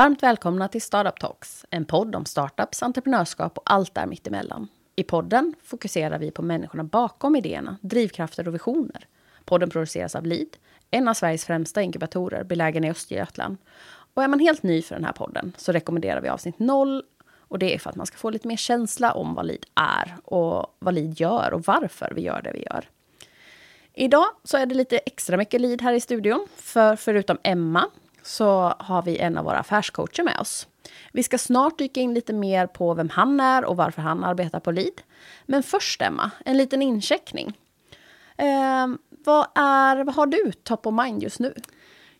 Varmt välkomna till Startup Talks, en podd om startups, entreprenörskap och allt där mittemellan. I podden fokuserar vi på människorna bakom idéerna, drivkrafter och visioner. Podden produceras av Lead, en av Sveriges främsta inkubatorer belägen i Östergötland. Och är man helt ny för den här podden så rekommenderar vi avsnitt 0 och det är för att man ska få lite mer känsla om vad Lead är och vad Lead gör och varför vi gör det vi gör. Idag så är det lite extra mycket Lead här i studion, för förutom Emma så har vi en av våra affärscoacher med oss. Vi ska snart dyka in lite mer på vem han är och varför han arbetar på Lead. Men först, Emma, en liten incheckning. Eh, vad, är, vad har du top of mind just nu?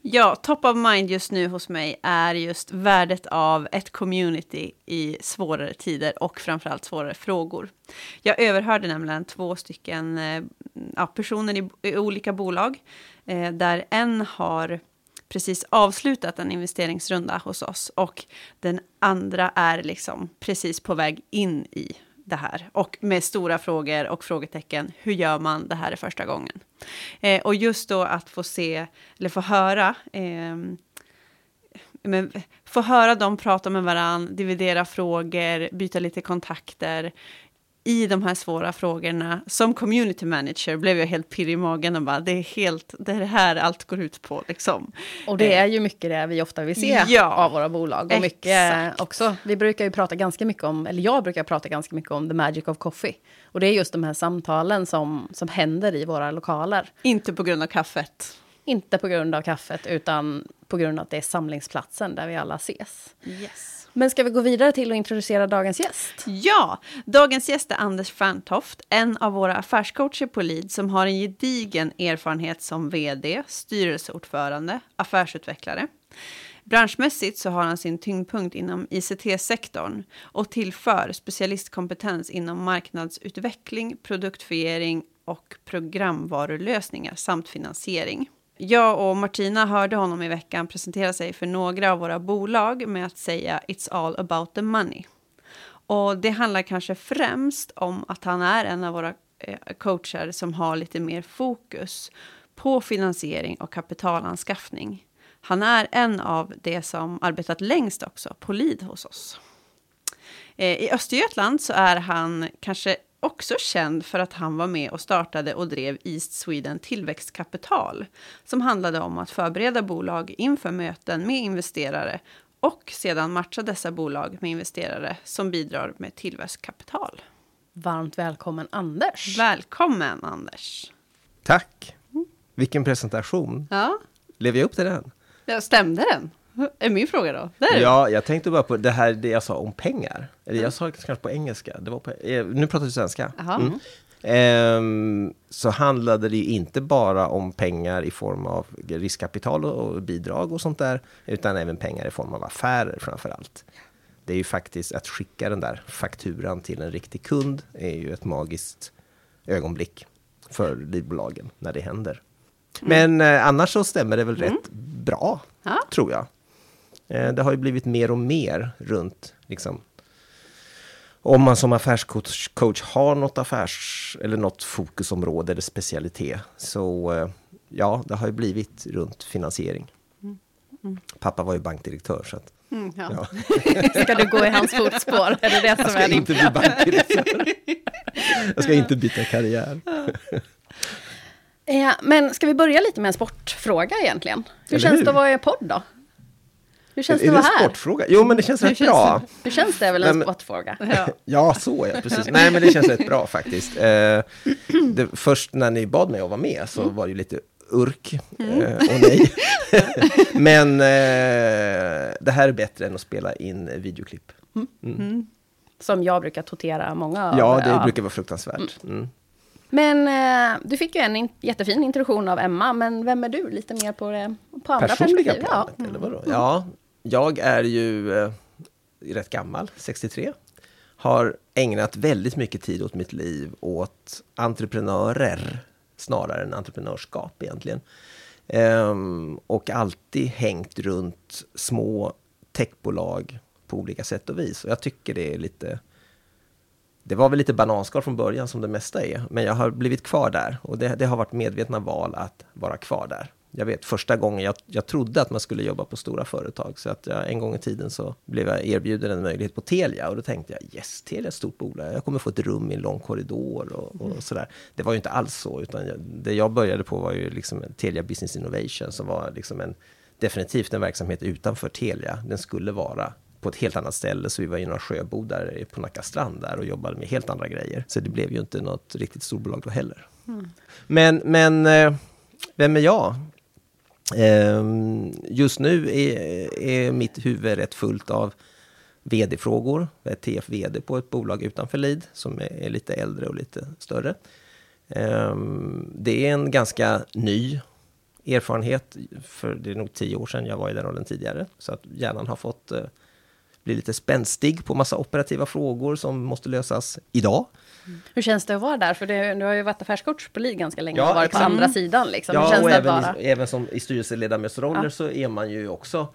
Ja, top of mind just nu hos mig är just värdet av ett community i svårare tider och framförallt svårare frågor. Jag överhörde nämligen två stycken eh, ja, personer i, i, olika bolag eh, där en har precis avslutat en investeringsrunda hos oss och den andra är liksom precis på väg in i det här och med stora frågor och frågetecken. Hur gör man det här är första gången? Eh, och just då att få se eller få höra eh, men, få höra dem prata med varann, dividera frågor, byta lite kontakter i de här svåra frågorna. Som community manager blev jag helt pirrig i magen och bara, det är helt, det är det här allt går ut på liksom. Och det är ju mycket det vi ofta vill se ja, av våra bolag. Och mycket också, vi brukar ju prata ganska mycket om, eller jag brukar prata ganska mycket om the magic of coffee. Och det är just de här samtalen som, som händer i våra lokaler. Inte på grund av kaffet. Inte på grund av kaffet, utan på grund av att det är samlingsplatsen där vi alla ses. Yes. Men ska vi gå vidare till att introducera dagens gäst? Ja, dagens gäst är Anders Fantoft, en av våra affärscoacher på Lead som har en gedigen erfarenhet som vd, styrelseordförande, affärsutvecklare. Branschmässigt så har han sin tyngdpunkt inom ICT-sektorn och tillför specialistkompetens inom marknadsutveckling, produktfiering och programvarulösningar samt finansiering jag och Martina hörde honom i veckan presentera sig för några av våra bolag med att säga It's all about the money. Och det handlar kanske främst om att han är en av våra eh, coacher som har lite mer fokus på finansiering och kapitalanskaffning. Han är en av de som arbetat längst också på LID hos oss. Eh, I Östergötland så är han kanske också känd för att han var med och startade och drev East Sweden Tillväxtkapital, som handlade om att förbereda bolag inför möten med investerare och sedan matcha dessa bolag med investerare som bidrar med tillväxtkapital. Varmt välkommen Anders! Välkommen Anders! Tack! Vilken presentation! Ja. Lever jag upp till den? Ja, stämde den? är min fråga då. Där. Ja, jag tänkte bara på det här det jag sa om pengar. Eller jag mm. sa det kanske på engelska. Det var på, eh, nu pratar vi svenska. Mm. Ehm, så handlade det ju inte bara om pengar i form av riskkapital och bidrag och sånt där. Utan även pengar i form av affärer framför allt. Det är ju faktiskt att skicka den där fakturan till en riktig kund är ju ett magiskt ögonblick för livbolagen när det händer. Mm. Men eh, annars så stämmer det väl mm. rätt bra, ja. tror jag. Eh, det har ju blivit mer och mer runt, liksom, om man som affärscoach coach har något affärs eller något fokusområde eller specialitet. Så eh, ja, det har ju blivit runt finansiering. Mm. Mm. Pappa var ju bankdirektör så att, mm, ja. Ja. Ska du gå i hans fotspår? Är det det som jag ska är inte bli bankdirektör. Jag ska inte byta karriär. Ja, men ska vi börja lite med en sportfråga egentligen? Hur Eller känns hur? det att vara i podd då? Hur känns är det att vara här? sportfråga? Jo, men det känns rätt känns bra. Det? Hur känns det är väl en sportfråga? Ja. ja, så ja, precis. Nej, men det känns rätt bra faktiskt. Eh, det, först när ni bad mig att vara med så mm. var det ju lite urk mm. eh, och nej. men eh, det här är bättre än att spela in videoklipp. Mm. mm. Som jag brukar totera många av. Ja, det brukar vara fruktansvärt. Mm. Mm. Men eh, du fick ju en in, jättefin introduktion av Emma, men vem är du? Lite mer på, det, på andra Personliga perspektiv. Planet, ja. eller vadå? Ja, jag är ju eh, rätt gammal, 63. Har ägnat väldigt mycket tid åt mitt liv åt entreprenörer snarare än entreprenörskap egentligen. Ehm, och alltid hängt runt små techbolag på olika sätt och vis. Och jag tycker det är lite... Det var väl lite bananskal från början som det mesta är, men jag har blivit kvar där. Och det, det har varit medvetna val att vara kvar där jag vet första gången jag, jag trodde att man skulle jobba på stora företag. Så att jag, en gång i tiden så blev jag erbjuden en möjlighet på Telia. Och då tänkte jag yes, Telia är ett stort bolag. Jag kommer få ett rum i en lång korridor och, och mm. sådär. Det var ju inte alls så. Utan jag, det jag började på var ju liksom Telia Business Innovation som var liksom en, definitivt en verksamhet utanför Telia. Den skulle vara på ett helt annat ställe. Så vi var i några sjöbodar på Nacka strand där och jobbade med helt andra grejer. Så det blev ju inte något riktigt storbolag då heller. Mm. Men, men eh, vem är jag? Ehm, just nu är, är mitt huvud rätt fullt av vd-frågor. Jag är TF-vd på ett bolag utanför Lid som är lite äldre och lite större. Ehm, det är en ganska ny erfarenhet, för det är nog tio år sedan jag var i den rollen tidigare. Så att hjärnan har fått eh, eh, bli lite spänstig på massa operativa frågor som måste lösas idag. Mm. Hur känns det att vara där? För du har ju varit affärscoach på LID ganska länge ja, och varit på andra sidan. Liksom. Ja, Hur känns och det även, att vara? I, även som i styrelseledamötsroller ja. så är man ju också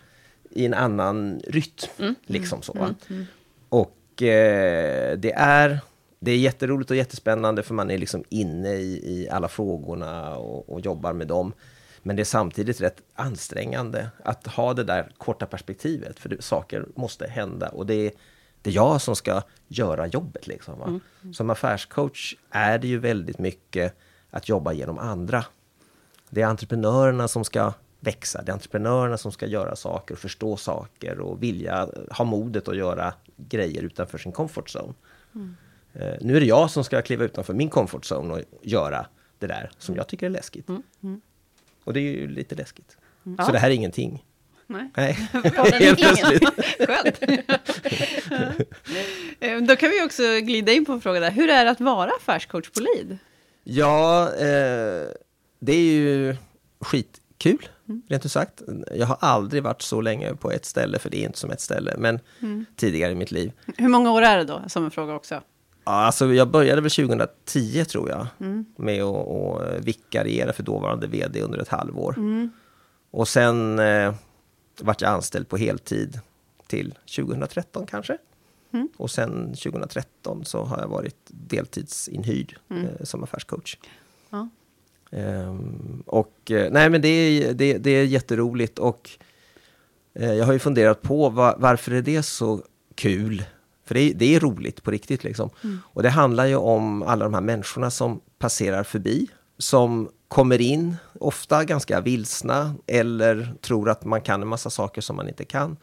i en annan rytm. Mm. Liksom så. Mm. mm. Och eh, det är det är jätteroligt och jättespännande för man är liksom inne i, i alla frågorna och, och jobbar med dem. Men det är samtidigt rätt ansträngande att ha det där korta perspektivet, för det, saker måste hända och det är, det är jag som ska göra jobbet. Liksom, mm. Som affärscoach är det ju väldigt mycket att jobba genom andra. Det är entreprenörerna som ska växa, det är entreprenörerna som ska göra saker, förstå saker och vilja ha modet att göra grejer utanför sin comfort zone. Mm. Uh, nu är det jag som ska kliva utanför min comfort zone och göra det där som jag tycker är läskigt. Mm. Och det är ju lite läskigt. Mm. Så det här är ingenting. Nej. Nej. Helt plötsligt. Skönt. Eh, då kan vi också glida in på en fråga där. Hur är det att vara affärscoach på LID? Ja, eh, det är ju skitkul, mm. rent ut sagt. Jag har aldrig varit så länge på ett ställe, för det är inte som ett ställe, men mm. tidigare i mitt liv. Hur många år är det då, som en fråga också? Alltså jag började väl 2010 tror jag. Mm. Med att, att vikariera för dåvarande vd under ett halvår. Mm. Och sen eh, vart jag anställd på heltid till 2013 kanske. Mm. Och sen 2013 så har jag varit deltidsinhyrd mm. eh, som affärscoach. Ja. Ehm, och eh, nej men det är, det, det är jätteroligt och eh, jag har ju funderat på var, varför är det så kul för det är, det är roligt på riktigt. Liksom. Mm. Och det handlar ju om alla de här människorna som passerar förbi. Som kommer in, ofta ganska vilsna eller tror att man kan en massa saker som man inte kan.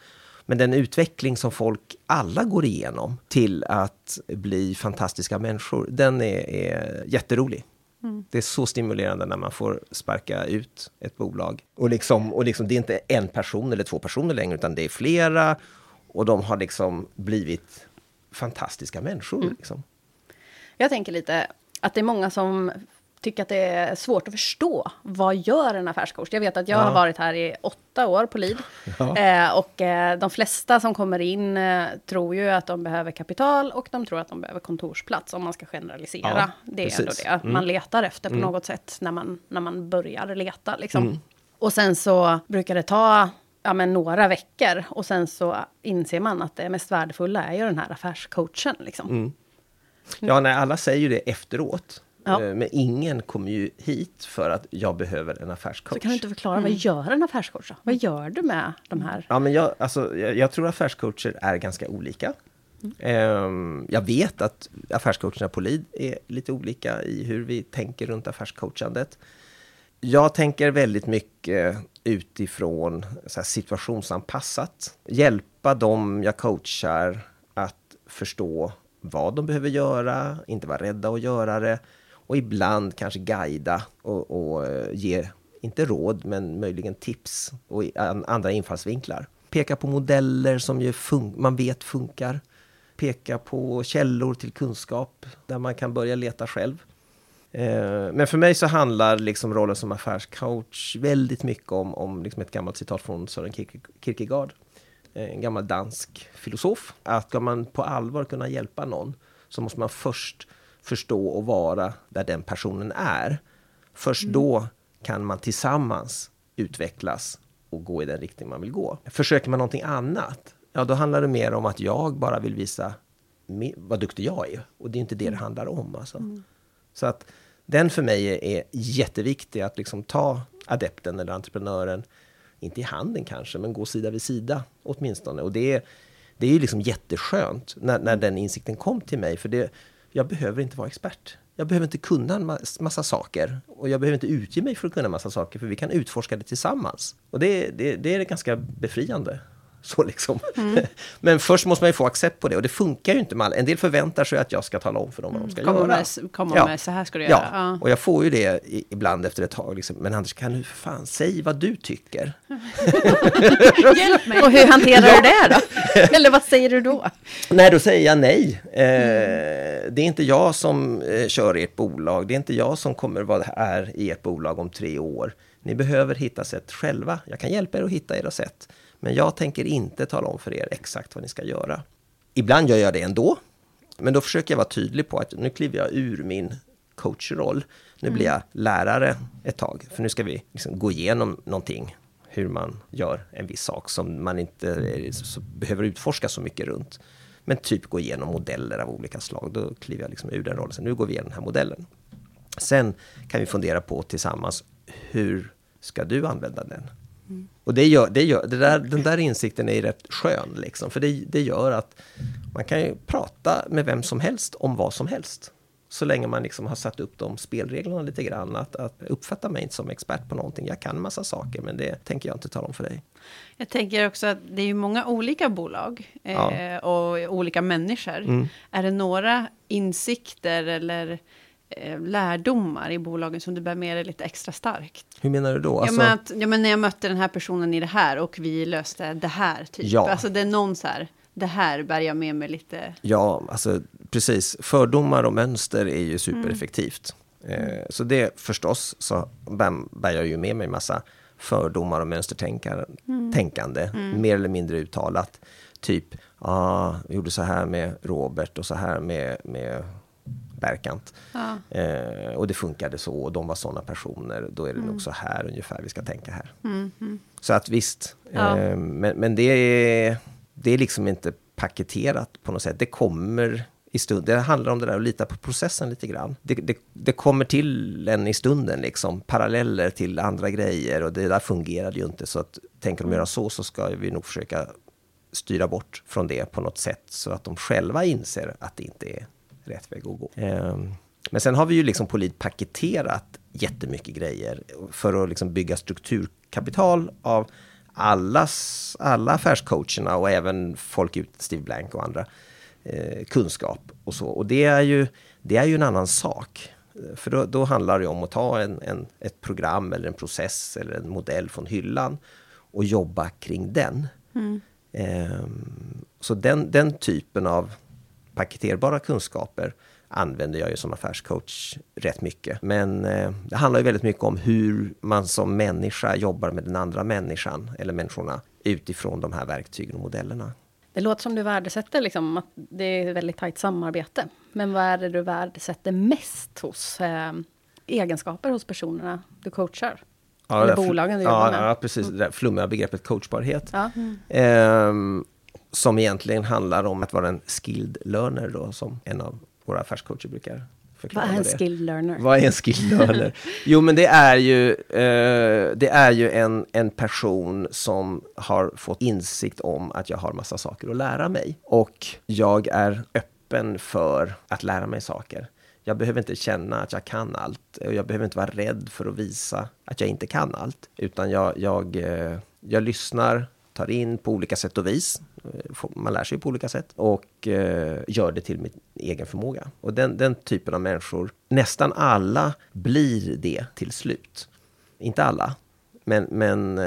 Men den utveckling som folk alla går igenom till att bli fantastiska människor, den är, är jätterolig. Mm. Det är så stimulerande när man får sparka ut ett bolag. Och, liksom, och liksom, det är inte en person eller två personer längre, utan det är flera. Och de har liksom blivit fantastiska människor. Mm. Liksom. Jag tänker lite att det är många som tycker att det är svårt att förstå. Vad gör en affärscoach? Jag vet att jag ja. har varit här i åtta år på LID. Ja. Eh, och eh, de flesta som kommer in eh, tror ju att de behöver kapital och de tror att de behöver kontorsplats. Om man ska generalisera. Ja, det är ändå det mm. man letar efter på mm. något sätt när man, när man börjar leta. Liksom. Mm. Och sen så brukar det ta ja, men några veckor. Och sen så inser man att det mest värdefulla är ju den här affärscoachen. Liksom. Mm. Ja, nej, alla säger ju det efteråt. Ja. Eh, men ingen kommer ju hit för att jag behöver en affärscoach. Så kan du inte förklara, mm. vad gör en affärscoach då? Vad gör du med de här? Ja, men jag, alltså, jag, jag tror affärscoacher är ganska olika. Mm. Jag vet att affärscoacherna på LID är lite olika i hur vi tänker runt affärscoachandet. Jag tänker väldigt mycket utifrån så situationsanpassat. Hjälpa dem jag coachar att förstå vad de behöver göra, inte vara rädda att göra det och ibland kanske guida och, och eh, ge, inte råd, men möjligen tips och andra infallsvinklar. Peka på modeller som ju man vet funkar. Peka på källor till kunskap där man kan börja leta själv. Eh, men för mig så handlar liksom rollen som affärscoach väldigt mycket om, om liksom ett gammalt citat från Sören Kierkegaard. Eh, en gammal dansk filosof. Att ska man på allvar kunna hjälpa någon så måste man först förstå och vara där den personen är. Först mm. då kan man tillsammans utvecklas och gå i den riktning man vill gå. Försöker man någonting annat, ja då handlar det mer om att jag bara vill visa vad duktig jag är. Och det är inte det det mm. handlar om. Alltså. Mm. Så att den för mig är, är jätteviktig, att liksom ta adepten eller entreprenören, inte i handen kanske, men gå sida vid sida åtminstone. Och det är, det är ju liksom jätteskönt när, när den insikten kom till mig, för det, jag behöver inte vara expert. Jag behöver inte kunna en massa saker. Och jag behöver inte utge mig för att kunna en massa saker, för vi kan utforska det tillsammans. Och det, det, det är ganska befriande. Så liksom. Mm. Men först måste man ju få accept på det och det funkar ju inte med alla. En del förväntar sig att jag ska tala om för dem vad de ska komma göra. Med, komma ja. med, så här ska du göra. Ja. och jag får ju det ibland efter ett tag. Liksom. Men Anders, kan du för fan säga vad du tycker? Hjälp mig! Och hur hanterar ja. du det då? Eller vad säger du då? Nej, då säger jag nej. Eh, mm. Det är inte jag som eh, kör ert bolag. Det är inte jag som kommer vara här i ert bolag om tre år. Ni behöver hitta sätt själva. Jag kan hjälpa er att hitta era sätt. Men jag tänker inte tala om för er exakt vad ni ska göra. Ibland gör jag det ändå. Men då försöker jag vara tydlig på att nu kliver jag ur min coachroll. Nu blir jag lärare ett tag. För nu ska vi liksom gå igenom någonting. Hur man gör en viss sak som man inte behöver utforska så mycket runt. Men typ gå igenom modeller av olika slag. Då kliver jag liksom ur den rollen. Så nu går vi igenom den här modellen. Sen kan vi fundera på tillsammans, hur ska du använda den? Och det gör, det gör, det där, den där insikten är rätt skön, liksom, för det, det gör att man kan ju prata med vem som helst om vad som helst. Så länge man liksom har satt upp de spelreglerna lite grann. Att, att uppfatta mig inte som expert på någonting. Jag kan massa saker, men det tänker jag inte tala om för dig. Jag tänker också att det är många olika bolag eh, ja. och olika människor. Mm. Är det några insikter eller Eh, lärdomar i bolagen som du bär med dig lite extra starkt? Hur menar du då? Alltså... Ja, men att, ja, men när jag mötte den här personen i det här och vi löste det här. Typ. Ja. Alltså det är någon så här, det här bär jag med mig lite. Ja, alltså precis. Fördomar och mönster är ju supereffektivt. Mm. Eh, så det förstås så bär jag ju med mig massa fördomar och mönstertänkande, mm. mm. mer eller mindre uttalat. Typ, ah, jag gjorde så här med Robert och så här med, med Berkant. Ja. Eh, och det funkade så, och de var sådana personer. Då är det mm. nog så här ungefär vi ska tänka här. Mm. Mm. Så att visst, ja. eh, men, men det, är, det är liksom inte paketerat på något sätt. Det kommer i stund. Det handlar om det där att lita på processen lite grann. Det, det, det, kommer till en i stunden, liksom, paralleller till andra grejer och det där fungerade ju inte. Så att tänker de mm. göra så, så ska vi nog försöka styra bort från det på något sätt så att de själva inser att det inte är rätt väg att gå. Ehm, men sen har vi ju liksom polit paketerat jättemycket grejer för att liksom bygga strukturkapital av allas, alla affärscoacherna och även folk ut, Steve Blank och andra, eh, kunskap och så. Och det är ju, det är ju en annan sak. För då, då handlar det om att ta en, en, ett program eller en process eller en modell från hyllan och jobba kring den. Mm. Um, så den, den typen av paketerbara kunskaper använder jag ju som affärscoach rätt mycket. Men eh, det handlar ju väldigt mycket om hur man som människa jobbar med den andra människan eller människorna utifrån de här verktygen och modellerna. Det låter som du värdesätter liksom att det är väldigt tajt samarbete. Men vad är det du värdesätter mest hos eh, egenskaper hos personerna du coachar? Ja, Eller bolagen du jobbar med? Ja, precis. Det där flummiga begreppet coachbarhet. Ja. Mm. Eh, som egentligen handlar om att vara en skilled learner då, som en av våra affärscoacher brukar förklara. Vad är en det. skilled learner? Vad är en skilled learner? jo, men det är ju, eh, det är ju en, en person som har fått insikt om att jag har massa saker att lära mig. Och jag är öppen för att lära mig saker. Jag behöver inte känna att jag kan allt. Jag behöver inte vara rädd för att visa att jag inte kan allt. Utan jag, jag, eh, jag lyssnar, tar in på olika sätt och vis. Eh, man lär sig på olika sätt och eh, gör det till min egen förmåga. Och den, den typen av människor, nästan alla blir det till slut. Inte alla, men, men eh,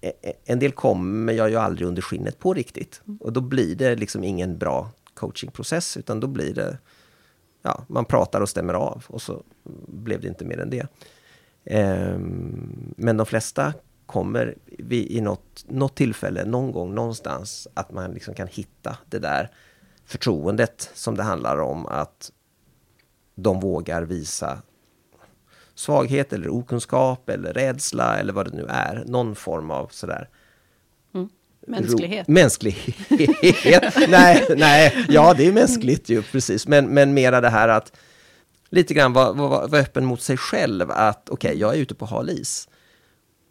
e, e, en del kommer jag ju aldrig under skinnet på riktigt. Och då blir det liksom ingen bra coachingprocess, utan då blir det... Ja, man pratar och stämmer av och så blev det inte mer än det. Ehm, men de flesta kommer vi i något, något tillfälle, någon gång, någonstans, att man liksom kan hitta det där förtroendet som det handlar om att de vågar visa svaghet eller okunskap eller rädsla eller vad det nu är. Någon form av sådär mm. Mänsklighet. Mänsklighet. nej, nej, ja det är mänskligt ju precis. Men, men mera det här att lite grann vara var, var öppen mot sig själv. Att okej, okay, jag är ute på hal is.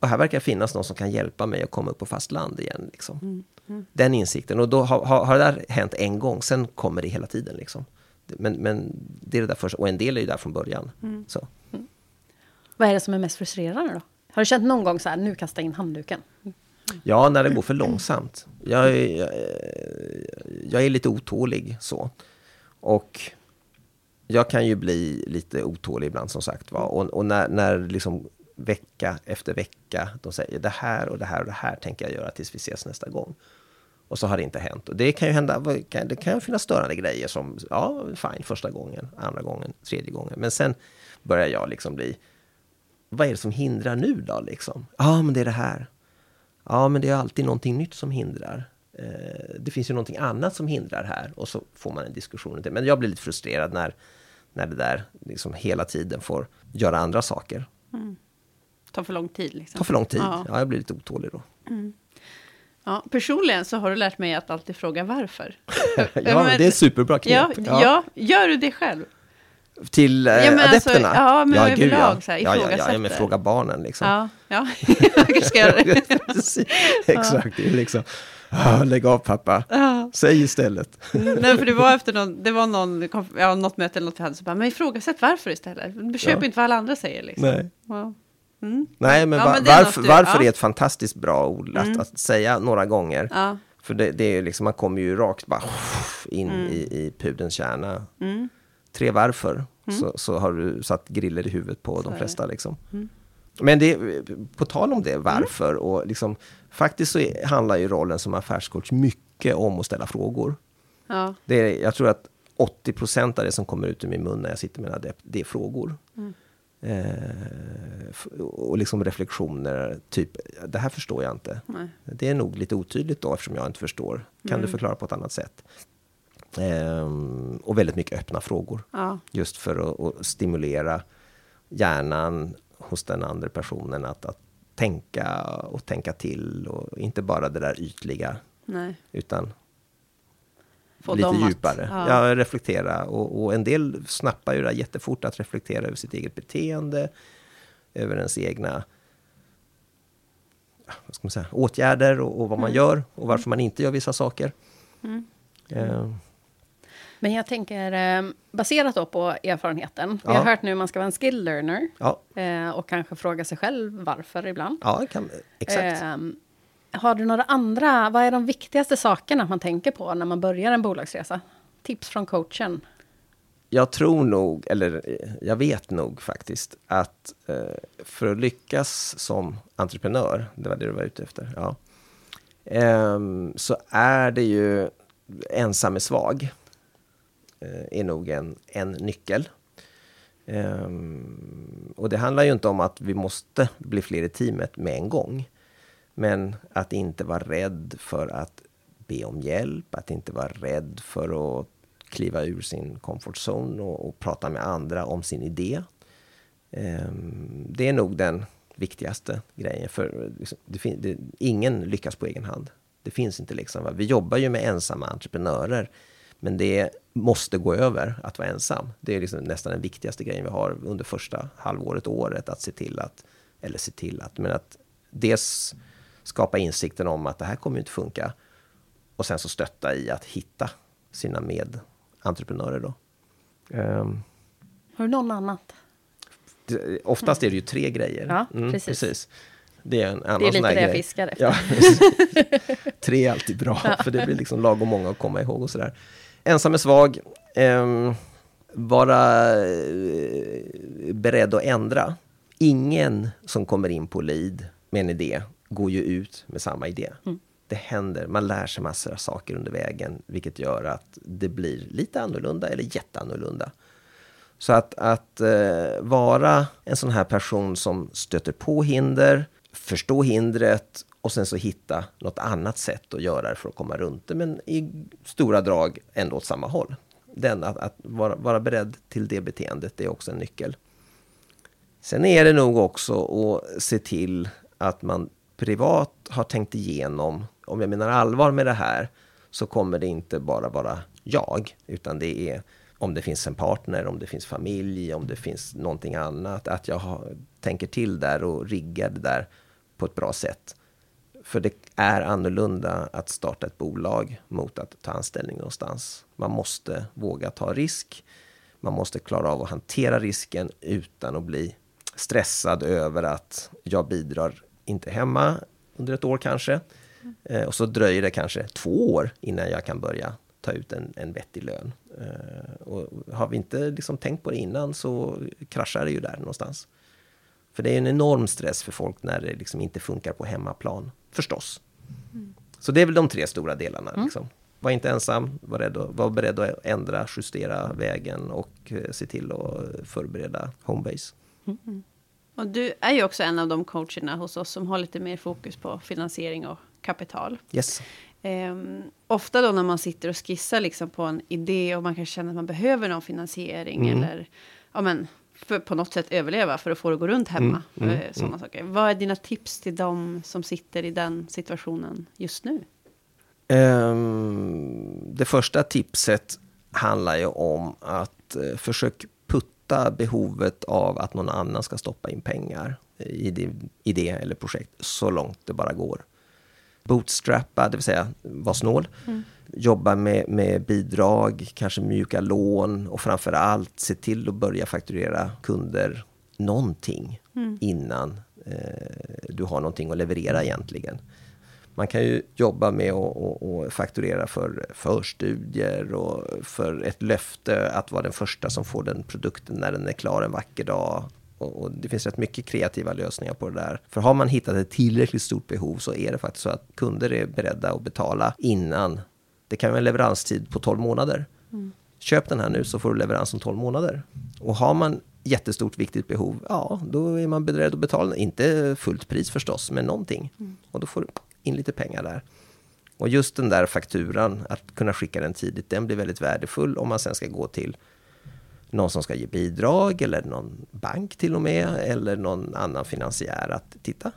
Och här verkar finnas någon som kan hjälpa mig att komma upp på fast land igen. Liksom. Mm. Mm. Den insikten. Och då har, har, har, det där hänt en gång, sen kommer det hela tiden. Liksom. Men, men det är det där första, och en del är ju där från början. Mm. Så. Mm. Vad är det som är mest frustrerande då? Har du känt någon gång så här, nu kasta in handduken? Ja, när det går för långsamt. Jag är, jag, jag är lite otålig så. Och jag kan ju bli lite otålig ibland som sagt var. Och, och, när, när liksom vecka efter vecka de säger det här och det här och det här tänker jag göra tills vi ses nästa gång. Och så har det inte hänt. Och det kan ju hända, det kan finnas störande grejer som, ja, fine, första gången, andra gången, tredje gången. Men sen börjar jag liksom bli, vad är det som hindrar nu då liksom? Ja, men det är det här. Ja, men det är alltid någonting nytt som hindrar. Eh, det finns ju någonting annat som hindrar här och så får man en diskussion. Men jag blir lite frustrerad när, när det där liksom hela tiden får göra andra saker. Tar för lång tid. Liksom. Tar för lång tid. Ja. ja jag blir lite otålig då. Mm. Ja, personligen så har du lärt mig att alltid fråga varför. ja, men, det är superbra knep. Ja, ja. ja, gör du det själv? Till eh, ja, alltså, adepterna? Alltså, ja, men ja, överlag ja. så här, ja, ja, ja, men fråga barnen liksom. Ja, ja. jag ska göra det. Exakt, det är liksom. Ah, lägg av pappa, säg istället. Nej, för det var efter någon, det var någon, ja, något möte eller något vi hade, så bara, men ifrågasätt varför istället. Köp ja. inte vad alla andra säger liksom. Nej. Wow. Mm. Nej, men, ja, men varför, du, varför ja. är ett fantastiskt bra ord att, mm. att säga några gånger. Ja. För det, det, är liksom, man kommer ju rakt bara in mm. i, i pudens kärna. Mm. Tre varför, mm. så, så har du satt griller i huvudet på så de flesta. Liksom. Mm. Men det, på tal om det, varför, och liksom, faktiskt så handlar ju rollen som affärscoach mycket om att ställa frågor. Det är, jag tror att 80 procent av det som kommer ut ur min mun när jag sitter med en adept, det är frågor. Mm. Eh, och liksom reflektioner, typ, det här förstår jag inte. Nej. Det är nog lite otydligt då, eftersom jag inte förstår. Kan mm. du förklara på ett annat sätt? Eh, och väldigt mycket öppna frågor. Ja. Just för att, att, stimulera hjärnan hos den andra personen att, att tänka och tänka till. Och inte bara det där ytliga. Nej. Utan Få lite djupare. Att, ja. ja. reflektera. Och, och, en del snappar ju det jättefort att reflektera över sitt eget beteende. Över ens egna vad ska man säga, åtgärder och, och vad man mm. gör och varför man inte gör vissa saker. Mm. Uh. Men jag tänker, eh, baserat då på erfarenheten. Vi ja. har hört nu att man ska vara en skill learner. Ja. Eh, och kanske fråga sig själv varför ibland. Ja, kan, exakt. Har du några andra, vad är de viktigaste sakerna man tänker på när man börjar en bolagsresa? Tips från coachen? Jag tror nog, eller jag vet nog faktiskt, att eh, för att lyckas som entreprenör, det var det du var ute efter, ja, ehm, så är det ju ensam är svag. Eh, är nog en, en nyckel. Um, och det handlar ju inte om att vi måste bli fler i teamet med en gång. Men att inte vara rädd för att be om hjälp, att inte vara rädd för att kliva ur sin comfort zone och, och prata med andra om sin idé. Ehm, det är nog den viktigaste grejen. För liksom, det det, ingen lyckas på egen hand. Det finns inte liksom. Va? Vi jobbar ju med ensamma entreprenörer. Men det måste gå över att vara ensam. Det är liksom nästan den viktigaste grejen vi har under första halvåret, året. Att se till att, eller se till att, men att dels skapa insikten om att det här kommer inte funka. Och sen så stötta i att hitta sina medentreprenörer då. Um, har du någon annat? Det, oftast är det ju tre grejer. Ja, mm, precis. precis. Det är en annan Det är lite det jag fiskar efter. Ja, tre är alltid bra, ja. för det blir liksom lagom många att komma ihåg och sådär. Ensam är svag. Um, vara uh, beredd att ändra. Ingen som kommer in på lead med en idé går ju ut med samma idé. Mm. Det händer, man lär sig massor av saker under vägen, vilket gör att det blir lite annorlunda eller jätteannorlunda. Så att, att uh, vara en sån här person som stöter på hinder, förstå hindret och sen så hitta något annat sätt att göra det för att komma runt det, men i stora drag ändå åt samma håll. Den, att, att vara, vara beredd till det beteendet, det är också en nyckel. Sen är det nog också att se till att man privat har tänkt igenom, om jag menar allvar med det här, så kommer det inte bara vara jag, utan det är om det finns en partner, om det finns familj, om det finns någonting annat. Att jag har, tänker till där och riggar det där på ett bra sätt. För det är annorlunda att starta ett bolag mot att ta anställning någonstans. Man måste våga ta risk. Man måste klara av att hantera risken utan att bli stressad över att jag bidrar inte hemma under ett år kanske. Eh, och så dröjer det kanske två år innan jag kan börja ta ut en, en vettig lön. Eh, och har vi inte liksom tänkt på det innan så kraschar det ju där någonstans. För det är en enorm stress för folk när det liksom inte funkar på hemmaplan, förstås. Mm. Så det är väl de tre stora delarna. Mm. Liksom. Var inte ensam, var, rädd, var beredd att ändra, justera vägen och eh, se till att förbereda homebase. Mm. Och du är ju också en av de coacherna hos oss som har lite mer fokus på finansiering och kapital. Yes. Um, ofta då när man sitter och skissar liksom på en idé och man kan känna att man behöver någon finansiering mm. eller ja, men, för på något sätt överleva för att få det att gå runt hemma. Mm. Mm. Sådana mm. saker. Vad är dina tips till dem som sitter i den situationen just nu? Um, det första tipset handlar ju om att uh, försök putta behovet av att någon annan ska stoppa in pengar i det, i det eller projekt så långt det bara går bootstrappa, det vill säga vara snål. Mm. Jobba med, med bidrag, kanske mjuka lån och framför allt se till att börja fakturera kunder någonting mm. innan eh, du har någonting att leverera egentligen. Man kan ju jobba med att fakturera för förstudier och för ett löfte att vara den första som får den produkten när den är klar en vacker dag och, det finns rätt mycket kreativa lösningar på det där. För har man hittat ett tillräckligt stort behov så är det faktiskt så att kunder är beredda att betala innan. Det kan vara en leveranstid på 12 månader. Mm. Köp den här nu så får du leverans om 12 månader. Och har man jättestort viktigt behov, ja då är man beredd att betala, inte fullt pris förstås, men någonting. Mm. Och då får du in lite pengar där. Och just den där fakturan, att kunna skicka den tidigt, den blir väldigt värdefull om man sen ska gå till någon som ska ge bidrag eller någon bank till och med eller någon annan finansiär att titta.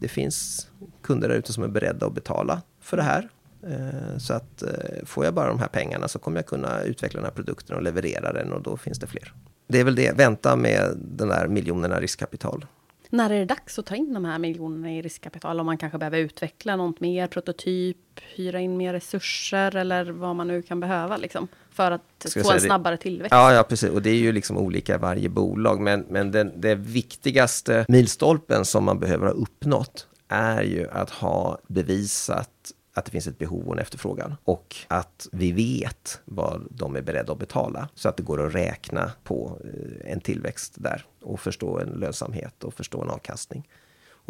Det finns kunder där ute som är beredda att betala för det här. Eh, så att eh, får jag bara de här pengarna så kommer jag kunna utveckla den här produkten och leverera den och då finns det fler. Det är väl det, vänta med den där miljonerna riskkapital. När är det dags att ta in de här miljonerna i riskkapital? Om man kanske behöver utveckla något mer, prototyp, hyra in mer resurser eller vad man nu kan behöva liksom, för att få en snabbare tillväxt. Ja, ja, precis. Och det är ju liksom olika i varje bolag. Men, men den, det viktigaste milstolpen som man behöver ha uppnått är ju att ha bevisat att det finns ett behov och en efterfrågan och att vi vet vad de är beredda att betala så att det går att räkna på eh, en tillväxt där och förstå en lönsamhet och förstå en avkastning.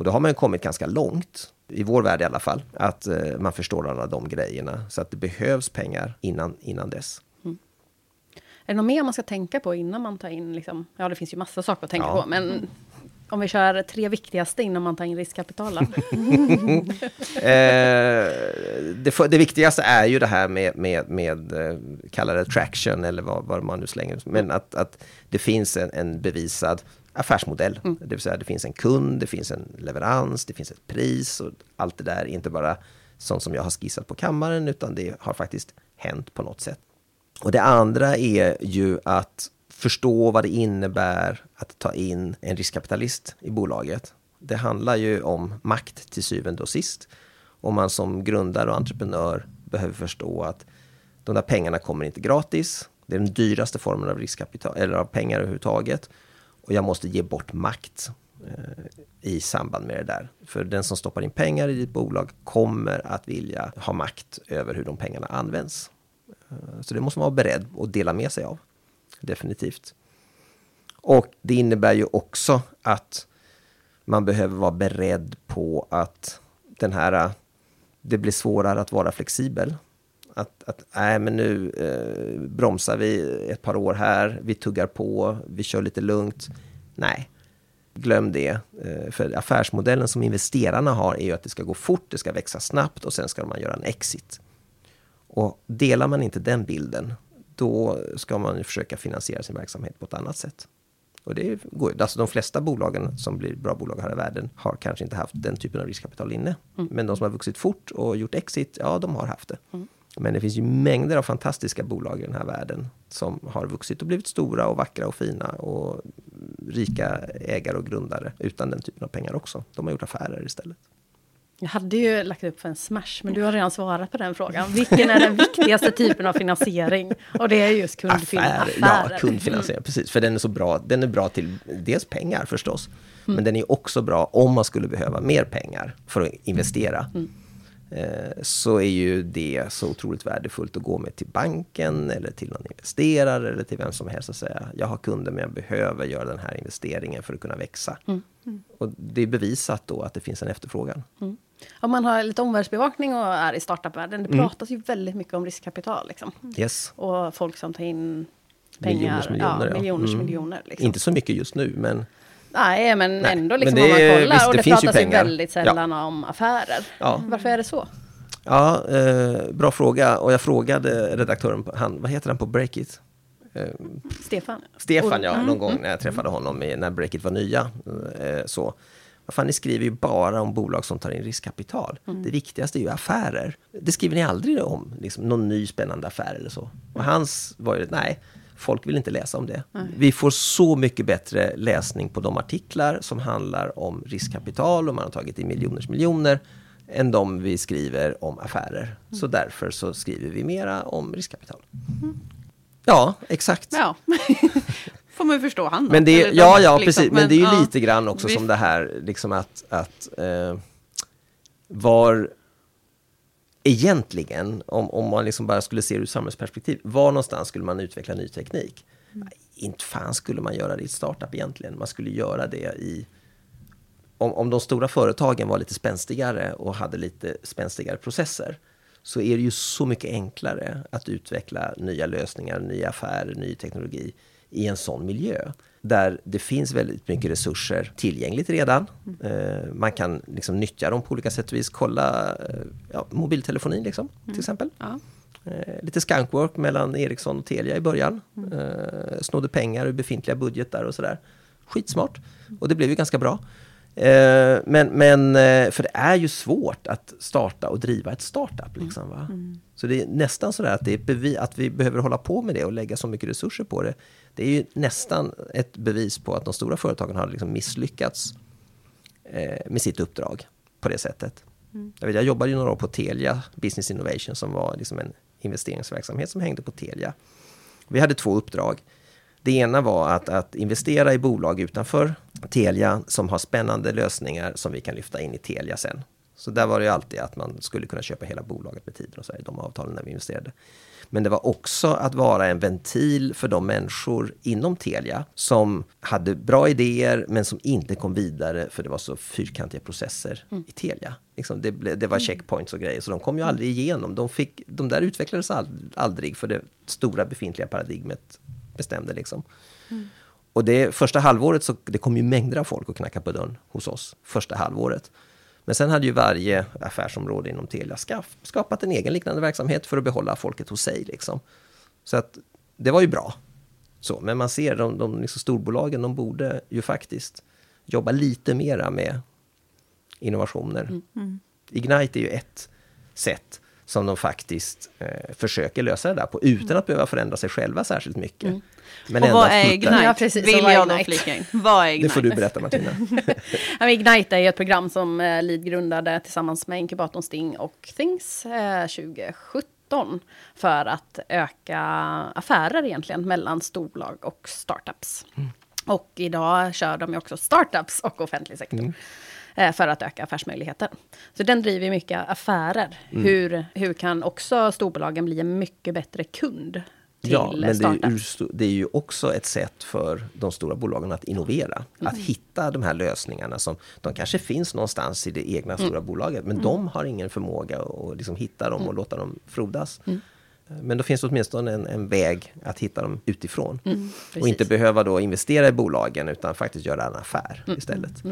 Och då har man kommit ganska långt, i vår värld i alla fall, att eh, man förstår alla de grejerna så att det behövs pengar innan, innan dess. Mm. Är det något mer man ska tänka på innan man tar in, liksom, ja det finns ju massa saker att tänka ja. på, men om vi kör tre viktigaste innan man tar in riskkapital? eh, det, det, viktigaste är ju det här med, med, med eh, kalla det traction eller vad, vad man nu slänger. Men att, att det finns en, en bevisad affärsmodell. Mm. Det vill säga det finns en kund, det finns en leverans, det finns ett pris och allt det där är inte bara sånt som jag har skissat på kammaren utan det har faktiskt hänt på något sätt. Och det andra är ju att förstå vad det innebär att ta in en riskkapitalist i bolaget. Det handlar ju om makt till syvende och sist. Och man som grundare och entreprenör behöver förstå att de där pengarna kommer inte gratis. Det är den dyraste formen av riskkapital, eller av pengar överhuvudtaget. Och jag måste ge bort makt eh, i samband med det där. För den som stoppar in pengar i ditt bolag kommer att vilja ha makt över hur de pengarna används. Eh, så det måste man vara beredd att dela med sig av definitivt. Och det innebär ju också att man behöver vara beredd på att den här, äh, det blir svårare att vara flexibel. Att, att nej, men nu eh, bromsar vi ett par år här, vi tuggar på, vi kör lite lugnt. Nej, glöm det. Eh, för affärsmodellen som investerarna har är ju att det ska gå fort, det ska växa snabbt och sen ska man göra en exit. Och delar man inte den bilden, då ska man försöka finansiera sin verksamhet på ett annat sätt. Och det går Alltså de flesta bolagen som blir bra bolag här i världen har kanske inte haft den typen av riskkapital inne. Mm. Men de som har vuxit fort och gjort exit, ja de har haft det. Mm. Men det finns ju mängder av fantastiska bolag i den här världen som har vuxit och blivit stora och vackra och fina och rika ägare och grundare utan den typen av pengar också. De har gjort affärer istället. Jag hade ju lagt upp för en smash, men du har redan svarat på den frågan. Vilken är den viktigaste typen av finansiering? Och det är just kundfinansiering. Affär, ja, kundfinansiering, mm. precis. För den är så bra. Den är bra till dels pengar förstås, mm. men den är också bra om man skulle behöva mer pengar för att investera. Mm. Eh, så är ju det så otroligt värdefullt att gå med till banken eller till någon investerare eller till vem som helst och säga jag har kunder men jag behöver göra den här investeringen för att kunna växa. Mm. Mm. Och det är bevisat då att det finns en efterfrågan. Mm. Om man har lite omvärldsbevakning och är i startupvärlden, det mm. pratas ju väldigt mycket om riskkapital. Liksom. Yes. Och folk som tar in pengar. Miljoners miljoner. Ja, miljoners mm. miljoner liksom. Inte så mycket just nu, men Nej, men Nej, ändå liksom men det, om man kollar. Visst, och det, det pratas ju, ju väldigt sällan ja. om affärer. Ja. Varför är det så? Ja, eh, bra fråga. Och jag frågade redaktören, han, vad heter han på Breakit? Eh, Stefan. Stefan, ja. Mm. Någon gång när jag träffade honom i, när Breakit var nya. Eh, så. Fan, ni skriver ju bara om bolag som tar in riskkapital. Mm. Det viktigaste är ju affärer. Det skriver ni aldrig om, liksom, någon ny spännande affär eller så. Och hans var ju, nej, folk vill inte läsa om det. Nej. Vi får så mycket bättre läsning på de artiklar som handlar om riskkapital och man har tagit in miljoners miljoner än de vi skriver om affärer. Mm. Så därför så skriver vi mera om riskkapital. Mm. Ja, exakt. Ja. får man ju förstå han då. Men det, är, ja, ja, liksom. precis. Men, men, det är ju ja, lite grann också vi... som det här, liksom att, att eh, var egentligen, om, om man liksom bara skulle se det ur samhällsperspektiv, var någonstans skulle man utveckla ny teknik? Mm. Inte fan skulle man göra det i ett startup egentligen. Man skulle göra det i... Om, om de stora företagen var lite spänstigare och hade lite spänstigare processer, så är det ju så mycket enklare att utveckla nya lösningar, nya affärer, ny teknologi i en sån miljö. Där det finns väldigt mycket resurser tillgängligt redan. Mm. man kan liksom nyttja dem på olika sätt och vis. Kolla eh, ja, mobiltelefonin liksom, mm. till exempel. Ja. Eh, lite skunkwork mellan Ericsson och Telia i början. Mm. snodde pengar ur befintliga budgetar och sådär. Skitsmart. Och det blev ju ganska bra. Men, men, för det är ju svårt att starta och driva ett startup. Liksom, va? Mm. Så det är nästan sådär att, det är att vi behöver hålla på med det och lägga så mycket resurser på det det är ju nästan ett bevis på att de stora företagen har liksom misslyckats eh, med sitt uppdrag på det sättet. Mm. Jag, vet, jag jobbade ju några år på Telia Business Innovation som var liksom en investeringsverksamhet som hängde på Telia. Vi hade två uppdrag. Det ena var att, att, investera i bolag utanför Telia som har spännande lösningar som vi kan lyfta in i Telia sen. Så där var det ju alltid att man skulle kunna köpa hela bolaget med tiden och så i de avtalen när vi investerade. Men det var också att vara en ventil för de människor inom Telia som hade bra idéer men som inte kom vidare för det var så fyrkantiga processer mm. i Telia. Liksom det, det, var mm. checkpoints och grejer så de kom ju aldrig igenom. De, fick, de där utvecklades aldrig för det stora befintliga paradigmet bestämde liksom. Mm. Och det första halvåret så det kom ju mängder av folk och knackade på dörren hos oss första halvåret. Men sen hade ju varje affärsområde inom Telia skapat en egen liknande verksamhet för att behålla folket hos sig. Liksom. Så att det var ju bra. Så, men man ser de, de liksom storbolagen, de borde ju faktiskt jobba lite mera med innovationer. Mm. Mm. Ignite är ju ett sätt som de faktiskt eh, försöker lösa det där på utan att behöva förändra sig själva särskilt mycket. Mm. Men och vad är Ignite? Ja, precis, Vill jag då flika in. Vad är Ignite? Det får du berätta Martina. Ignite är ett program som eh, Lead grundade tillsammans med inkubatorn Sting och Things eh, 2017 för att öka affärer egentligen mellan storbolag och startups. Mm. Och idag kör de ju också startups och offentlig sektor. Mm. Eh, för att öka affärsmöjligheter. Så den driver mycket affärer. Mm. Hur, hur kan också storbolagen bli en mycket bättre kund ja, men det är, ju, det är, ju, också ett sätt för de stora bolagen att innovera. Mm. Att hitta de här lösningarna som de kanske finns någonstans i det egna mm. stora bolaget. Men mm. de har ingen förmåga att liksom hitta dem och mm. låta dem frodas. Mm. Men då finns det åtminstone en, en väg att hitta dem utifrån. och inte behöva då investera i bolagen utan faktiskt göra en affär istället.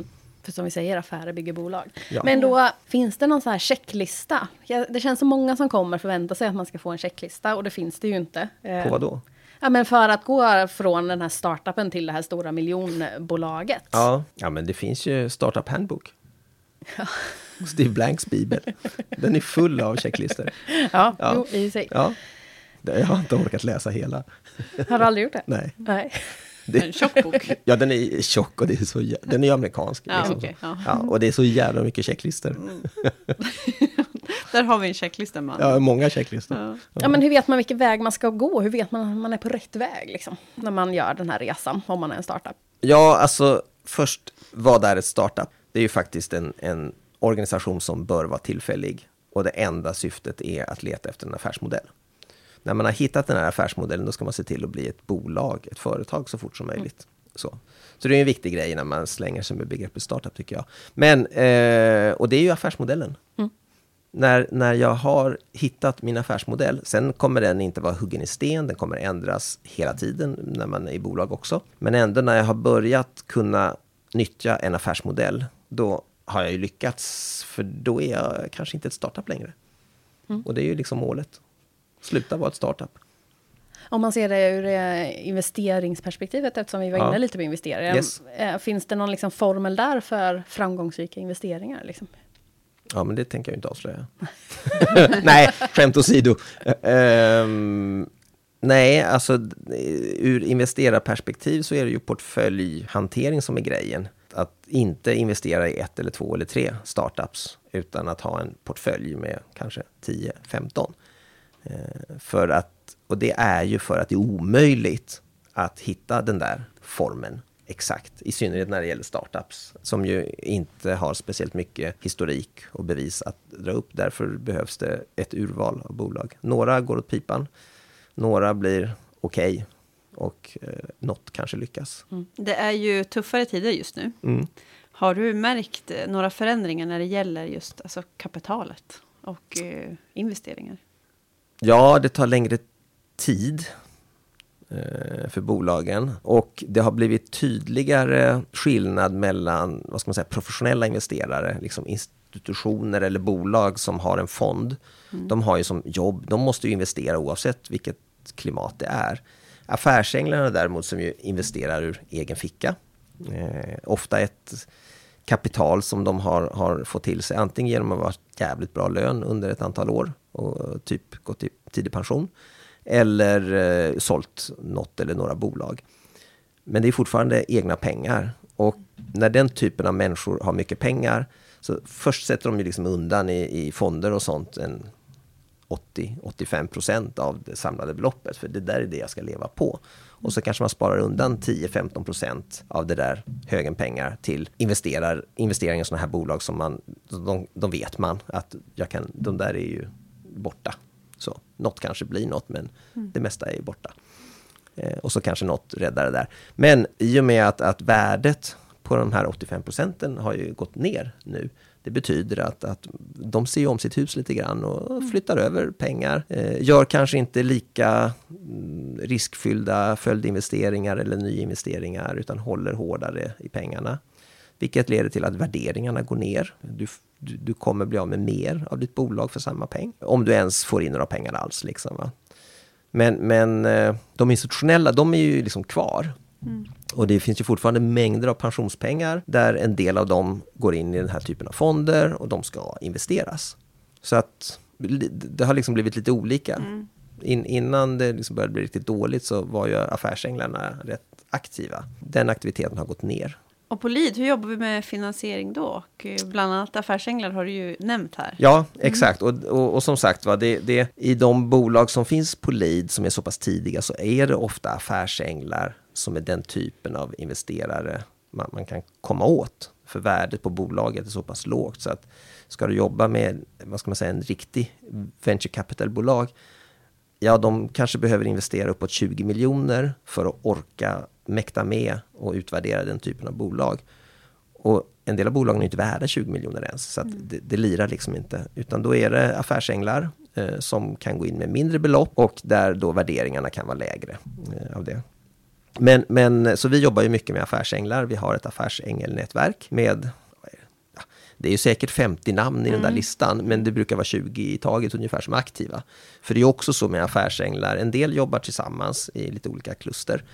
För som vi säger, affärer bygger bolag. Ja. Men då, finns det någon så här checklista? Det känns som många som kommer förväntar sig att man ska få en checklista och det finns det ju inte. Eh, På vad då? Ja, men för att gå från den här startupen till det här stora miljonbolaget. Ja, ja men det finns ju Startup Handbook. Ja. Steve Blanks bibel. Den är full av checklistor. Ja, ja. Jo, i sig. Ja. Jag har inte orkat läsa hela. Har du aldrig gjort det? Nej. Nej. Det, en tjock bok. Ja, den är tjock och det är så, den är amerikansk. Ja, liksom. okay, ja. ja, och det är så jävla mycket checklistor. Mm. Där har vi en checklista man. Ja, många checklistor. Ja. Ja, men hur vet man vilken väg man ska gå? Hur vet man om man är på rätt väg liksom, när man gör den här resan, om man är en startup? Ja, alltså först, vad är ett startup? Det är ju faktiskt en, en organisation som bör vara tillfällig och det enda syftet är att leta efter en affärsmodell. När man har hittat den här affärsmodellen, då ska man se till att bli ett bolag, ett företag så fort som möjligt. Så. Så det är en viktig grej när man slänger sig med begreppet startup tycker jag. Men, eh, och det är ju affärsmodellen. Mm. När, när jag har hittat min affärsmodell, sen kommer den inte vara huggen i sten, den kommer ändras hela tiden när man är i bolag också. Men ändå när jag har börjat kunna nyttja en affärsmodell, då har jag ju lyckats, för då är jag kanske inte ett startup längre. Mm. Och det är ju liksom målet. Sluta vara ett startup. Om man ser det ur eh, investeringsperspektivet, eftersom vi var Ja. inne lite på investeringar. Yes. eh, Finns det någon liksom formel där för framgångsrika investeringar? Liksom? Ja, men det tänker jag inte avslöja. nej, skämt åsido. Ehm, nej, alltså ur investerarperspektiv så är det ju portföljhantering som är grejen. Att inte investera i ett eller två eller tre startups, utan att ha en portfölj med kanske 10-15. Eh, för att, och det är ju för att det är omöjligt att hitta den där formen exakt. I synnerhet när det gäller startups som ju inte har speciellt mycket historik och bevis att dra upp. Därför behövs det ett urval av bolag. Några går åt pipan, några blir okej och eh, något kanske lyckas. Det är ju tuffare tider just nu. Mm. Har du märkt eh, några förändringar när det gäller just alltså, kapitalet och eh, investeringar? Ja, det tar längre tid eh, för bolagen och det har blivit tydligare skillnad mellan vad ska man säga, professionella investerare, liksom institutioner eller bolag som har en fond. De har ju som jobb, de måste ju investera oavsett vilket klimat det är. Affärsänglarna däremot som ju investerar ur egen ficka. Eh, ofta ett kapital som de har, har fått till sig. Antingen genom att ha varit jävligt bra lön under ett antal år och typ gått i tidig pension. Eller eh, sålt något eller några bolag. Men det är fortfarande egna pengar. Och när den typen av människor har mycket pengar så först sätter de ju liksom undan i, i fonder och sånt en 80-85% av det samlade beloppet. För det där är det jag ska leva på. Och så kanske man sparar undan 10-15 procent av det där högen pengar till investerar, investeringar i sådana här bolag som man, de, de vet man att jag kan, de där är ju borta. Så något kanske blir något, men det mesta är ju borta. Eh, och så kanske något räddar det där. Men i och med att, att värdet på de här 85 procenten har ju gått ner nu. Det betyder att, att de ser om sitt hus lite grann och flyttar över pengar. Eh, gör kanske inte lika mm, riskfyllda följdinvesteringar eller nyinvesteringar utan håller hårdare i pengarna. Vilket leder till att värderingarna går ner. Du, du, du kommer bli av med mer av ditt bolag för samma peng. Om du ens får in några pengar alls. Liksom, va? Men, men eh, de institutionella, de är ju liksom kvar. Och det finns ju fortfarande mängder av pensionspengar där en del av dem går in i den här typen av fonder och de ska investeras. Så att det har liksom blivit lite olika. In, innan det liksom började bli riktigt dåligt så var ju affärsänglarna rätt aktiva. Den aktiviteten har gått ner. Och på LID, hur jobbar vi med finansiering då? Och eh, bland annat affärsänglar har du ju nämnt här. Ja, exakt. Och, och, och som sagt, va, det, det, i de bolag som finns på lead som är så pass tidiga så är det ofta affärsänglar som är den typen av investerare man, man kan komma åt. För värdet på bolaget är så pass lågt så att ska du jobba med vad ska man säga, en riktig venture capital-bolag Ja, de kanske behöver investera uppåt 20 miljoner för att orka mäkta med och utvärdera den typen av bolag. Och en del av bolagen är inte värda 20 miljoner ens, så att det, det lirar liksom inte. Utan då är det affärsänglar eh, som kan gå in med mindre belopp och där då värderingarna kan vara lägre eh, av det. Men, men så vi jobbar ju mycket med affärsänglar. Vi har ett affärsängelnätverk med det? Är ju säkert 50 namn i den där listan, men det brukar vara 20 i taget ungefär som aktiva. För det är också så med affärsänglar, en del jobbar tillsammans i lite olika kluster,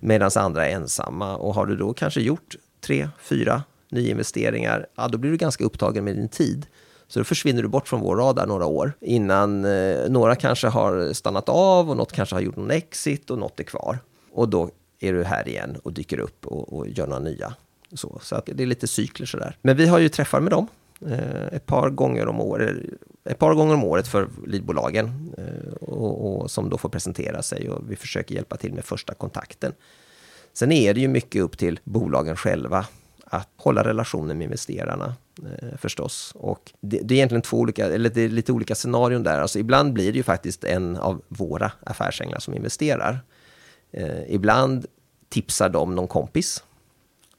medan andra är ensamma. Och har du då kanske gjort tre, fyra nyinvesteringar, ja då blir du ganska upptagen med din tid. Så då försvinner du bort från vår radar några år innan eh, några kanske har stannat av och något kanske har gjort någon exit och något är kvar. Och då är du här igen och dyker upp och, och gör några nya. Så, så att det är lite cykler sådär. Men vi har ju träffar med dem eh, ett par gånger om året, ett par gånger om året för leadbolagen eh, och, och, som då får presentera sig och vi försöker hjälpa till med första kontakten. Sen är det ju mycket upp till bolagen själva att hålla relationen med investerarna eh, förstås. Och det, det, är egentligen två olika, eller det är lite olika scenarion där. Alltså ibland blir det ju faktiskt en av våra affärsänglar som investerar. Eh, ibland tipsar de någon kompis.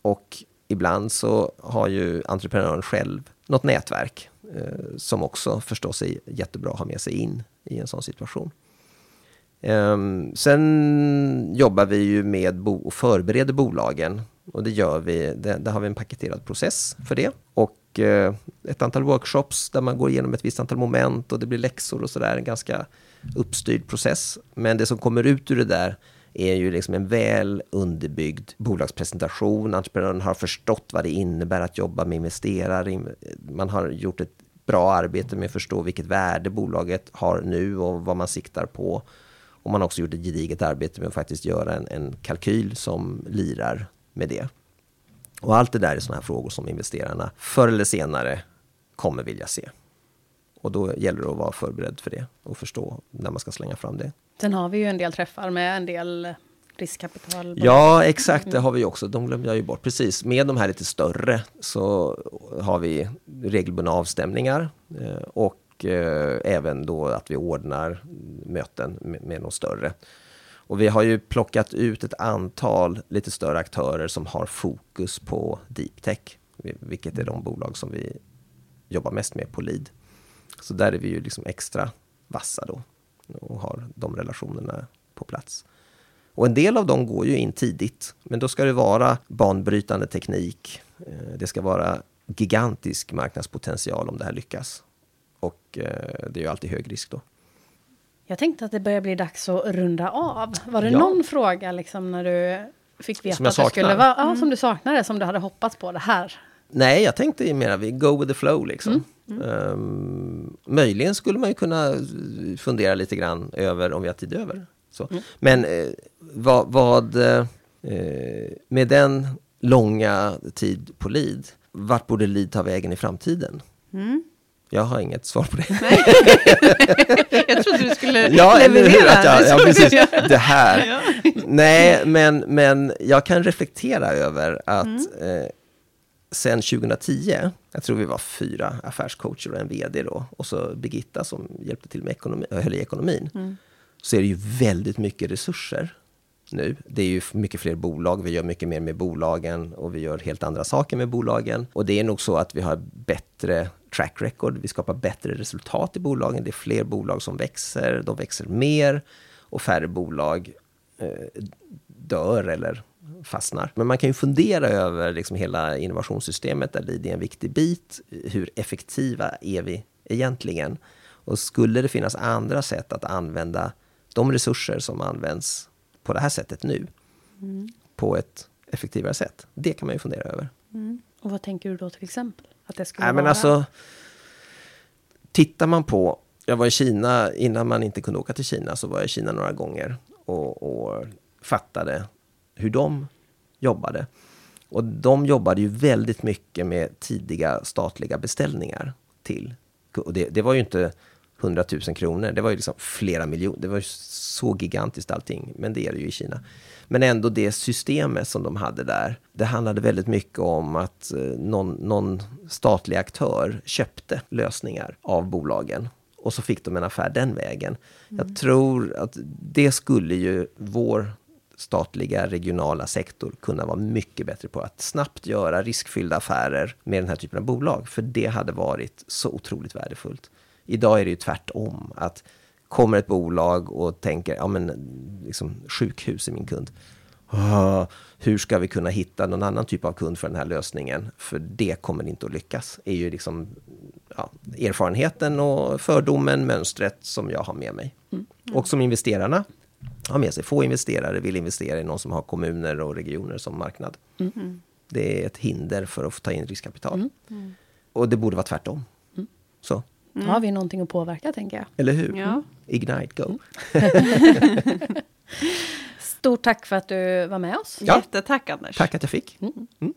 Och ibland så har ju entreprenören själv något nätverk eh, som också förstås är jättebra att ha med sig in i en sån situation. Eh, sen jobbar vi ju med bo och förbereder bolagen och det gör vi, det, där har vi en paketerad process för det. Och eh, ett antal workshops där man går igenom ett visst antal moment och det blir läxor och sådär, en ganska uppstyrd process. Men det som kommer ut ur det där är ju liksom en väl underbyggd bolagspresentation. Entreprenören har förstått vad det innebär att jobba med investerare. Man har gjort ett bra arbete med att förstå vilket värde bolaget har nu och vad man siktar på. Och man har också gjort ett gediget arbete med att faktiskt göra en, en kalkyl som lirar med det. Och allt det där är sådana här frågor som investerarna förr eller senare kommer vilja se. Och då gäller det att vara förberedd för det och förstå när man ska slänga fram det. Sen har vi ju en del träffar med en del riskkapital. Ja, exakt. Det har vi också. De glömde jag ju bort. Precis. Med de här lite större så har vi regelbundna avstämningar. Eh, och eh, även då att vi ordnar möten med de större. Och vi har ju plockat ut ett antal lite större aktörer som har fokus på deep tech. Vilket är de bolag som vi jobbar mest med på LID. Så där är vi ju liksom extra vassa då och har de relationerna på plats. Och en del av dem går ju in tidigt, men då ska det vara banbrytande teknik. Eh, det ska vara gigantisk marknadspotential om det här lyckas. Och eh, det är ju alltid hög risk då. Jag tänkte att det börjar bli dags att runda av. Var det ja. någon fråga liksom när du fick veta som jag att det skulle vara, ja, mm. som du saknade, som du hade hoppats på det här? Nej, jag tänkte mer vi go with the flow liksom. Mm. Um, möjligen skulle man ju kunna fundera lite grann över om vi har tid över. Så. Mm. Men eh, vad, vad eh, med den långa tid på LID, vart borde LID ta vägen i framtiden? Mm. Jag har inget svar på det. jag trodde du skulle ja, leverera. Att jag, ja, precis. Det här. Ja. Nej, men, men jag kan reflektera över att mm. eh, sen 2010, jag tror vi var fyra affärscoacher och en VD då, och så Birgitta som hjälpte till med ekonomi, höll i ekonomin. Mm. Så är det ju väldigt mycket resurser nu. Det är ju mycket fler bolag, vi gör mycket mer med bolagen och vi gör helt andra saker med bolagen. Och det är nog så att vi har bättre track record, vi skapar bättre resultat i bolagen. Det är fler bolag som växer, de växer mer och färre bolag eh, dör eller fastnar. Men man kan ju fundera över liksom hela innovationssystemet där det är en viktig bit. Hur effektiva är vi egentligen? Och skulle det finnas andra sätt att använda de resurser som används på det här sättet nu mm. på ett effektivare sätt? Det kan man ju fundera över. Mm. Och vad tänker du då till exempel? Att det skulle Nej, vara... men alltså, tittar man på... Jag var i Kina, innan man inte kunde åka till Kina, så var jag i Kina några gånger och, och fattade hur de jobbade. Och de jobbade ju väldigt mycket med tidiga statliga beställningar till. Och det, det var ju inte 100 000 kronor, det var ju liksom flera miljoner. Det var ju så gigantiskt allting, men det är det ju i Kina. Men ändå det systemet som de hade där, det handlade väldigt mycket om att eh, någon, någon statlig aktör köpte lösningar av bolagen och så fick de en affär den vägen. Mm. Jag tror att det skulle ju vår statliga regionala sektor kunna vara mycket bättre på att snabbt göra riskfyllda affärer med den här typen av bolag. För det hade varit så otroligt värdefullt. Idag är det ju tvärtom. att kommer ett bolag och tänker, ja men liksom, sjukhus är min kund. Oh, hur ska vi kunna hitta någon annan typ av kund för den här lösningen? För det kommer inte att lyckas. är ju liksom ja, erfarenheten och fördomen, mönstret som jag har med mig. Mm. Mm. Och som investerarna ha med sig. Få investerare vill investera i någon som har kommuner och regioner som marknad. Mm. Det är ett hinder för att få ta in riskkapital. Mm. mm. Och det borde vara tvärtom. Mm. Så. Mm. Nu har vi någonting att påverka, tänker jag. Eller hur? Ja. Ignite, go! Stort tack för att du var med oss. Ja. Jättetack, Anders. Tack att jag fick. Mm. Mm.